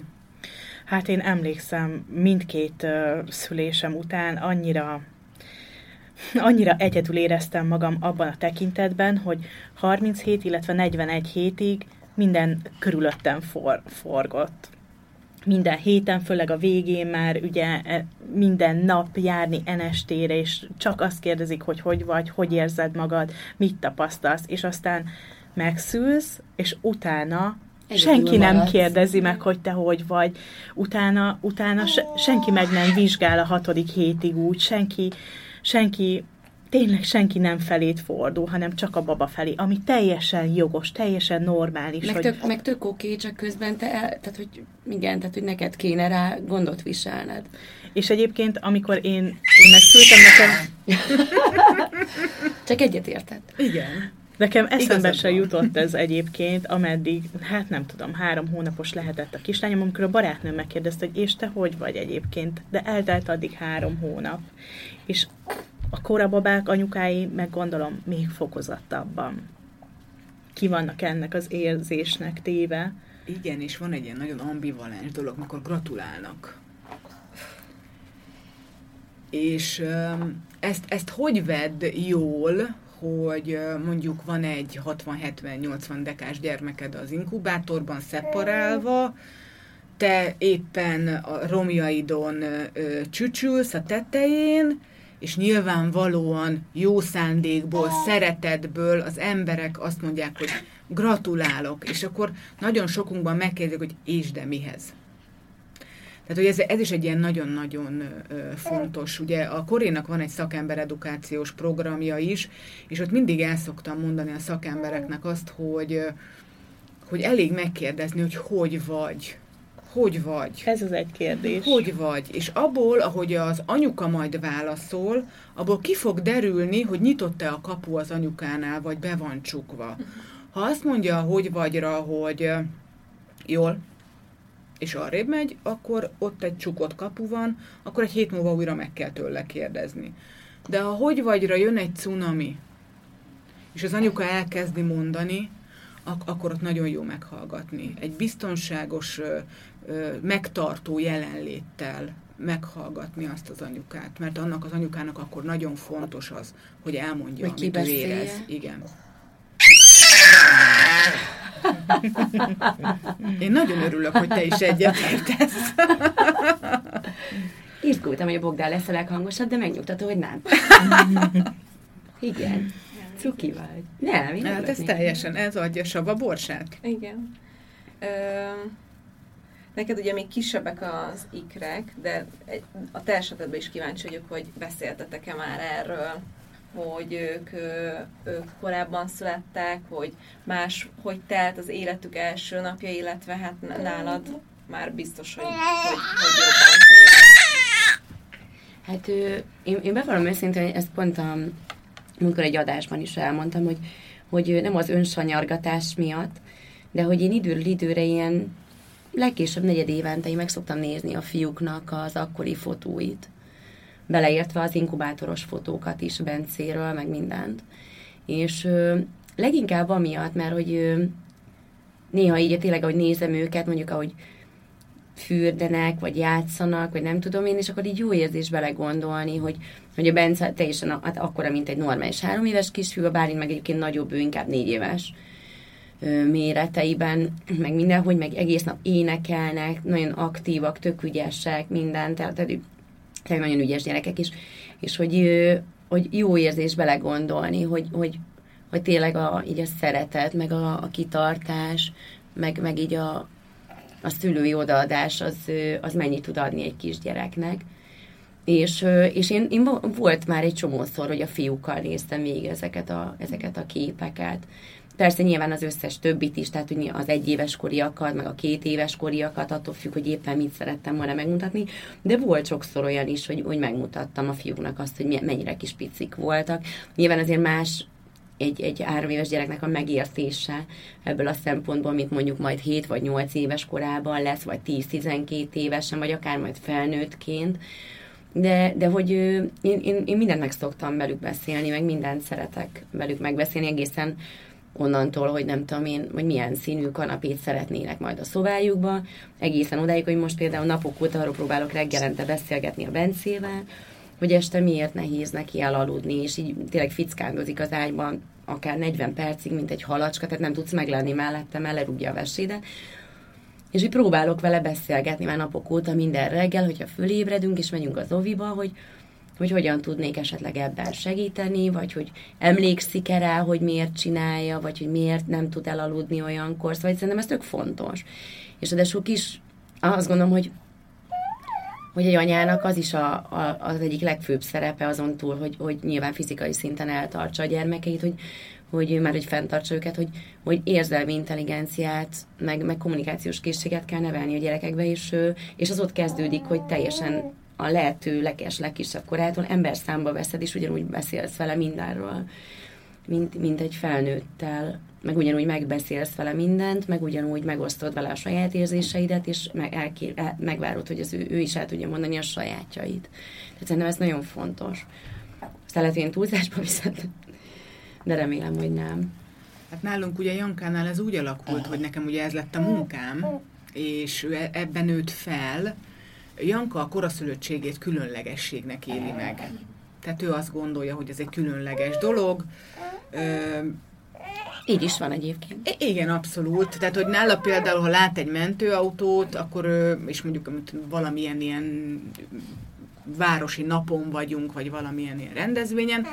Hát én emlékszem, mindkét uh, szülésem után annyira annyira egyedül éreztem magam abban a tekintetben, hogy 37, illetve 41 hétig minden körülöttem for, forgott. Minden héten, főleg a végén már ugye e, minden nap járni enestére, és csak azt kérdezik, hogy hogy vagy, hogy érzed magad, mit tapasztalsz, és aztán megszülsz, és utána Egyedül senki nem maradsz. kérdezi meg, hogy te hogy vagy. Utána, utána se, senki meg nem vizsgál a hatodik hétig úgy, senki, senki tényleg senki nem felét fordul, hanem csak a baba felé, ami teljesen jogos, teljesen normális. Meg, hogy... tök, meg tök oké, csak közben te, el, tehát hogy igen, tehát hogy neked kéne rá gondot viselned. És egyébként, amikor én, én megszültem nekem... csak egyet érted. Igen. Nekem eszembe se jutott ez egyébként, ameddig, hát nem tudom, három hónapos lehetett a kislányom, amikor a barátnőm megkérdezte, hogy és te hogy vagy egyébként, de eltelt addig három hónap. És a korababák anyukái, meg gondolom, még fokozottabban ki vannak ennek az érzésnek téve. Igen, és van egy ilyen nagyon ambivalens dolog, amikor gratulálnak. És ezt, ezt hogy vedd jól, hogy mondjuk van egy 60-70-80 dekás gyermeked az inkubátorban szeparálva, te éppen a romjaidon csücsülsz a tetején, és nyilvánvalóan jó szándékból, szeretetből az emberek azt mondják, hogy gratulálok, és akkor nagyon sokunkban megkérdezik, hogy és de mihez. Tehát, hogy ez, ez is egy ilyen nagyon-nagyon fontos. Ugye a Korénak van egy szakemberedukációs programja is, és ott mindig el szoktam mondani a szakembereknek azt, hogy, hogy elég megkérdezni, hogy hogy vagy, hogy vagy. Ez az egy kérdés. Hogy vagy. És abból, ahogy az anyuka majd válaszol, abból ki fog derülni, hogy nyitott-e a kapu az anyukánál, vagy be van csukva. Ha azt mondja, hogy vagyra, hogy jól, és arrébb megy, akkor ott egy csukott kapu van, akkor egy hét múlva újra meg kell tőle kérdezni. De ha hogy vagyra jön egy cunami, és az anyuka elkezdi mondani, ak- akkor ott nagyon jó meghallgatni. Egy biztonságos, ö, ö, megtartó jelenléttel meghallgatni azt az anyukát, mert annak az anyukának akkor nagyon fontos az, hogy elmondja, Hogy amit ő érez. Igen. Én nagyon örülök, hogy te is egyetértesz. Izgultam, hogy a Bogdán lesz a leghangosabb, de megnyugtató, hogy nem. Igen. Cuki vagy. Nem, én Hát ez teljesen, ez adja Saba borsát. Igen. Ö, neked ugye még kisebbek az ikrek, de a te esetedben is kíváncsi vagyok, hogy beszéltetek-e már erről, hogy ők, ők korábban születtek, hogy más, hogy telt az életük első napja, illetve hát nálad már biztos, hogy, hogy, hogy. Hát én, én bevallom őszintén, hogy ezt pont a, amikor egy adásban is elmondtam, hogy, hogy nem az önsanyargatás miatt, de hogy én időről időre ilyen legkésőbb negyed évente én meg szoktam nézni a fiúknak az akkori fotóit. Beleértve az inkubátoros fotókat is Bencéről, meg mindent. És ö, leginkább amiatt, mert hogy ö, néha így tényleg, ahogy nézem őket, mondjuk ahogy fürdenek, vagy játszanak, vagy nem tudom én, és akkor így jó érzés belegondolni, hogy, hogy a Bence teljesen hát akkora, mint egy normális három éves kisfiú, a Bálint meg egyébként nagyobb, ő inkább négy éves méreteiben, meg mindenhogy, meg egész nap énekelnek, nagyon aktívak, tök ügyesek, minden, tehát, tényleg nagyon ügyes gyerekek is, és hogy, hogy jó érzés belegondolni, hogy, hogy, hogy tényleg a, így a szeretet, meg a, a kitartás, meg, meg így a, a szülői odaadás az, az mennyit tud adni egy kisgyereknek. És, és én, én vo- volt már egy csomószor, hogy a fiúkkal néztem végig ezeket a, ezeket a képeket. Persze nyilván az összes többit is, tehát hogy az egyéves koriakat, meg a két éves koriakat, attól függ, hogy éppen mit szerettem volna megmutatni, de volt sokszor olyan is, hogy, hogy megmutattam a fiúknak azt, hogy mennyire kis picik voltak. Nyilván azért más egy, egy három éves gyereknek a megértése ebből a szempontból, mint mondjuk majd 7 vagy 8 éves korában lesz, vagy 10-12 évesen, vagy akár majd felnőttként. De, de hogy én, én, én mindent meg szoktam velük beszélni, meg mindent szeretek velük megbeszélni, egészen onnantól, hogy nem tudom én, hogy milyen színű kanapét szeretnének majd a szobájukba, egészen odáig, hogy most például napok óta arról próbálok reggelente beszélgetni a Bencével, hogy este miért nehéz neki elaludni, és így tényleg fickándozik az ágyban akár 40 percig, mint egy halacska, tehát nem tudsz meglenni mellette, mert lerúgja a vesédet. És így próbálok vele beszélgetni már napok óta minden reggel, hogyha fölébredünk és megyünk az oviba, hogy, hogy hogyan tudnék esetleg ebben segíteni, vagy hogy emlékszik-e rá, hogy miért csinálja, vagy hogy miért nem tud elaludni olyankor, szóval szerintem ez tök fontos. És ráadásul kis, azt gondolom, hogy hogy egy anyának az is a, a, az egyik legfőbb szerepe azon túl, hogy, hogy nyilván fizikai szinten eltartsa a gyermekeit, hogy, hogy már hogy fenntartsa őket, hogy, hogy érzelmi intelligenciát, meg, meg kommunikációs készséget kell nevelni a gyerekekbe, és, és az ott kezdődik, hogy teljesen a lehető leges, legkisebb korától ember számba veszed, és ugyanúgy beszélsz vele mindenről, mint, mint egy felnőttel, meg ugyanúgy megbeszélsz vele mindent, meg ugyanúgy megosztod vele a saját érzéseidet, és meg elké, el, megvárod, hogy az ő, ő is el tudja mondani a sajátjait. Tehát szerintem ez nagyon fontos. Aztán lehet, én túlzásba viszont, de remélem, hogy nem. Hát nálunk ugye Jankánál ez úgy alakult, hogy nekem ugye ez lett a munkám, és ő e- ebben nőtt fel. Janka a koraszülöttségét különlegességnek éli meg. Tehát ő azt gondolja, hogy ez egy különleges dolog. Ö, Így is van egyébként. Igen, abszolút. Tehát, hogy nála például, ha lát egy mentőautót, akkor, és mondjuk valamilyen ilyen városi napon vagyunk, vagy valamilyen ilyen rendezvényen,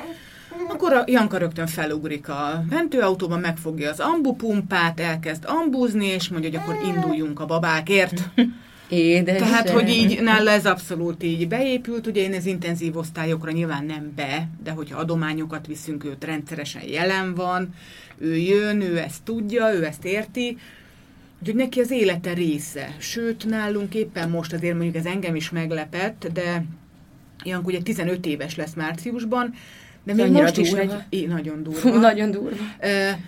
akkor a Janka rögtön felugrik a mentőautóba, megfogja az ambupumpát, elkezd ambúzni, és mondja, hogy akkor induljunk a babákért. Édes. Tehát, hogy így nála ez abszolút így beépült, ugye én az intenzív osztályokra nyilván nem be, de hogyha adományokat viszünk, őt rendszeresen jelen van, ő jön, ő ezt tudja, ő ezt érti, Úgyhogy neki az élete része. Sőt, nálunk éppen most azért mondjuk ez engem is meglepett, de Jank ugye 15 éves lesz márciusban, de még most is egy... É, nagyon durva. Fú, nagyon durva.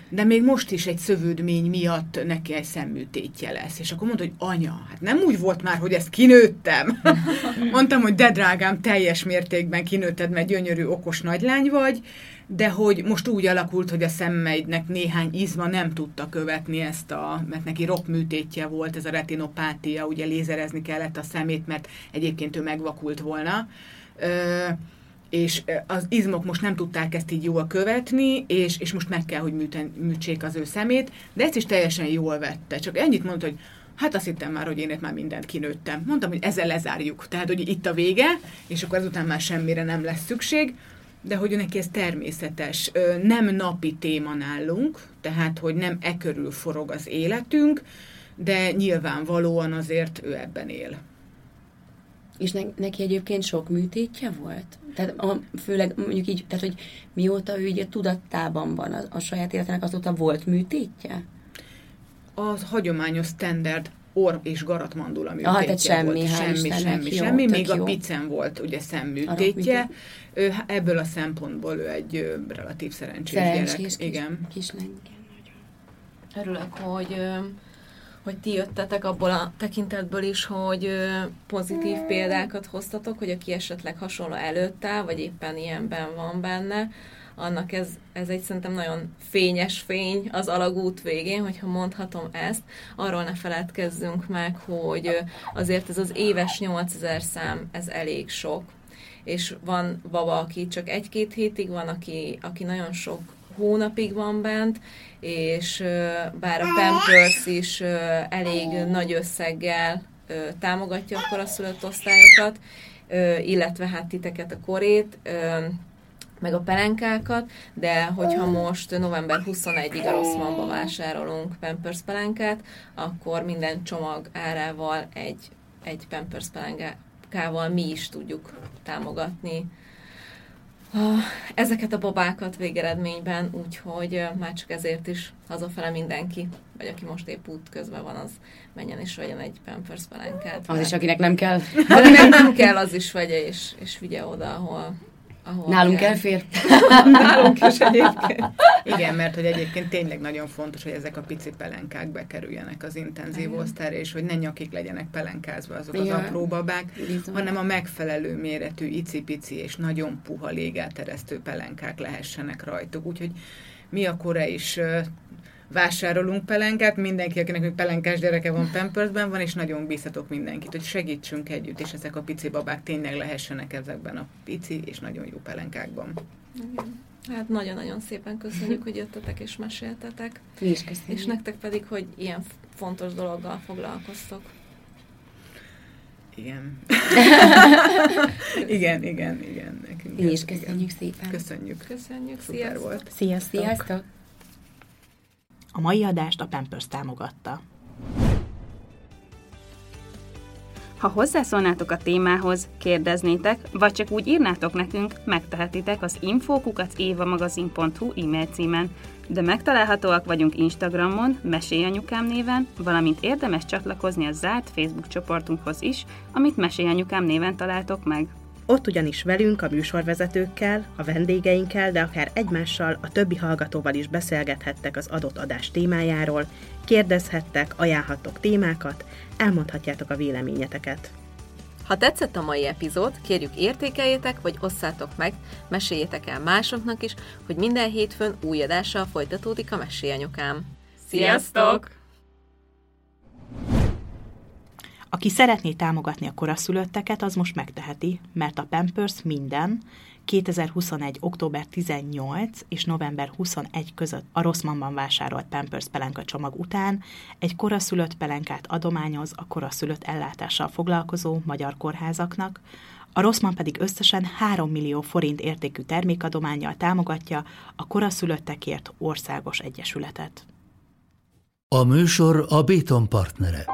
De még most is egy szövődmény miatt neki egy szemműtétje lesz. És akkor mondta, hogy anya, hát nem úgy volt már, hogy ezt kinőttem. Mondtam, hogy de drágám, teljes mértékben kinőtted, mert gyönyörű, okos nagylány vagy, de hogy most úgy alakult, hogy a szemmeidnek néhány izma nem tudta követni ezt a, mert neki rockműtétje volt, ez a retinopátia, ugye lézerezni kellett a szemét, mert egyébként ő megvakult volna. Ö, és az izmok most nem tudták ezt így jól követni, és, és most meg kell, hogy műten, műtsék az ő szemét, de ezt is teljesen jól vette. Csak ennyit mondta, hogy hát azt hittem már, hogy én itt már mindent kinőttem. Mondtam, hogy ezzel lezárjuk. Tehát, hogy itt a vége, és akkor azután már semmire nem lesz szükség, de hogy neki ez természetes. Nem napi téma nálunk, tehát, hogy nem e körül forog az életünk, de nyilvánvalóan azért ő ebben él. És ne, neki egyébként sok műtétje volt? Tehát a, főleg mondjuk így, tehát hogy mióta ő így a tudattában van a, a saját életének, azóta volt műtétje? Az hagyományos standard orr és garatmandula Aha, tehát műtétje semmi, volt. Semmi, Istennek, semmi, jó, semmi. Még a jó. picen volt ugye A szemműtétje. Ő, ebből a szempontból ő egy ö, relatív szerencsés, Szerencsés gyerek. kis, Igen. igen, nagyon. Örülök, hogy, ö, hogy ti jöttetek abból a tekintetből is, hogy pozitív példákat hoztatok, hogy aki esetleg hasonló előtte, vagy éppen ilyenben van benne, annak ez, ez egy szerintem nagyon fényes fény az alagút végén, hogyha mondhatom ezt. Arról ne feledkezzünk meg, hogy azért ez az éves 8000 szám, ez elég sok. És van baba, aki csak egy-két hétig van, aki, aki nagyon sok hónapig van bent, és bár a Pampers is elég nagy összeggel támogatja a koraszülött osztályokat, illetve hát titeket a korét, meg a pelenkákat, de hogyha most november 21-ig a Rosszmanba vásárolunk Pampers pelenkát, akkor minden csomag árával egy, egy Pampers pelenkával mi is tudjuk támogatni Ah, ezeket a babákat végeredményben, úgyhogy már csak ezért is hazafele mindenki, vagy aki most épp út közben van, az menjen és vegyen egy Pampers pelenkát. Az is, akinek nem kell. Akinek nem kell, az is vegye és, és vigye oda, ahol, ahol Nálunk kell. elfér. Nálunk is egyébként. Igen, mert hogy egyébként tényleg nagyon fontos, hogy ezek a pici pelenkák bekerüljenek az intenzív Igen. osztályra, és hogy ne nyakik legyenek pelenkázva azok az Igen. apró babák, Bizony. hanem a megfelelő méretű, icipici és nagyon puha légelteresztő pelenkák lehessenek rajtuk. Úgyhogy mi a kora is vásárolunk pelenkát, mindenki, akinek még pelenkás gyereke van Pampersben van, és nagyon bíztatok mindenkit, hogy segítsünk együtt, és ezek a pici babák tényleg lehessenek ezekben a pici és nagyon jó pelenkákban. Igen. Hát nagyon-nagyon szépen köszönjük, hogy jöttetek és meséltetek, Mi is köszönjük. és nektek pedig, hogy ilyen fontos dologgal foglalkoztok. Igen. igen, igen, igen. Nekünk Mi is igen. köszönjük szépen. Köszönjük. Köszönjük, Szuper sziasztok! volt. Sziasztok! Sziasztok! A mai adást a Pampers támogatta. Ha hozzászólnátok a témához, kérdeznétek, vagy csak úgy írnátok nekünk, megtehetitek az infokukacévamagazin.hu e-mail címen, de megtalálhatóak vagyunk Instagramon, Mesélyanyukám néven, valamint érdemes csatlakozni a zárt Facebook csoportunkhoz is, amit Mesélyanyukám néven találtok meg. Ott ugyanis velünk, a műsorvezetőkkel, a vendégeinkkel, de akár egymással, a többi hallgatóval is beszélgethettek az adott adás témájáról, kérdezhettek, ajánlhattok témákat, elmondhatjátok a véleményeteket. Ha tetszett a mai epizód, kérjük értékeljétek, vagy osszátok meg, meséljétek el másoknak is, hogy minden hétfőn új adással folytatódik a Mesélyanyukám. Sziasztok! Aki szeretné támogatni a koraszülötteket, az most megteheti, mert a Pampers minden 2021. október 18 és november 21 között a Rosszmanban vásárolt Pampers pelenka csomag után egy koraszülött pelenkát adományoz a koraszülött ellátással foglalkozó magyar kórházaknak, a Rosszman pedig összesen 3 millió forint értékű termékadományjal támogatja a koraszülöttekért országos egyesületet. A műsor a Béton partnere.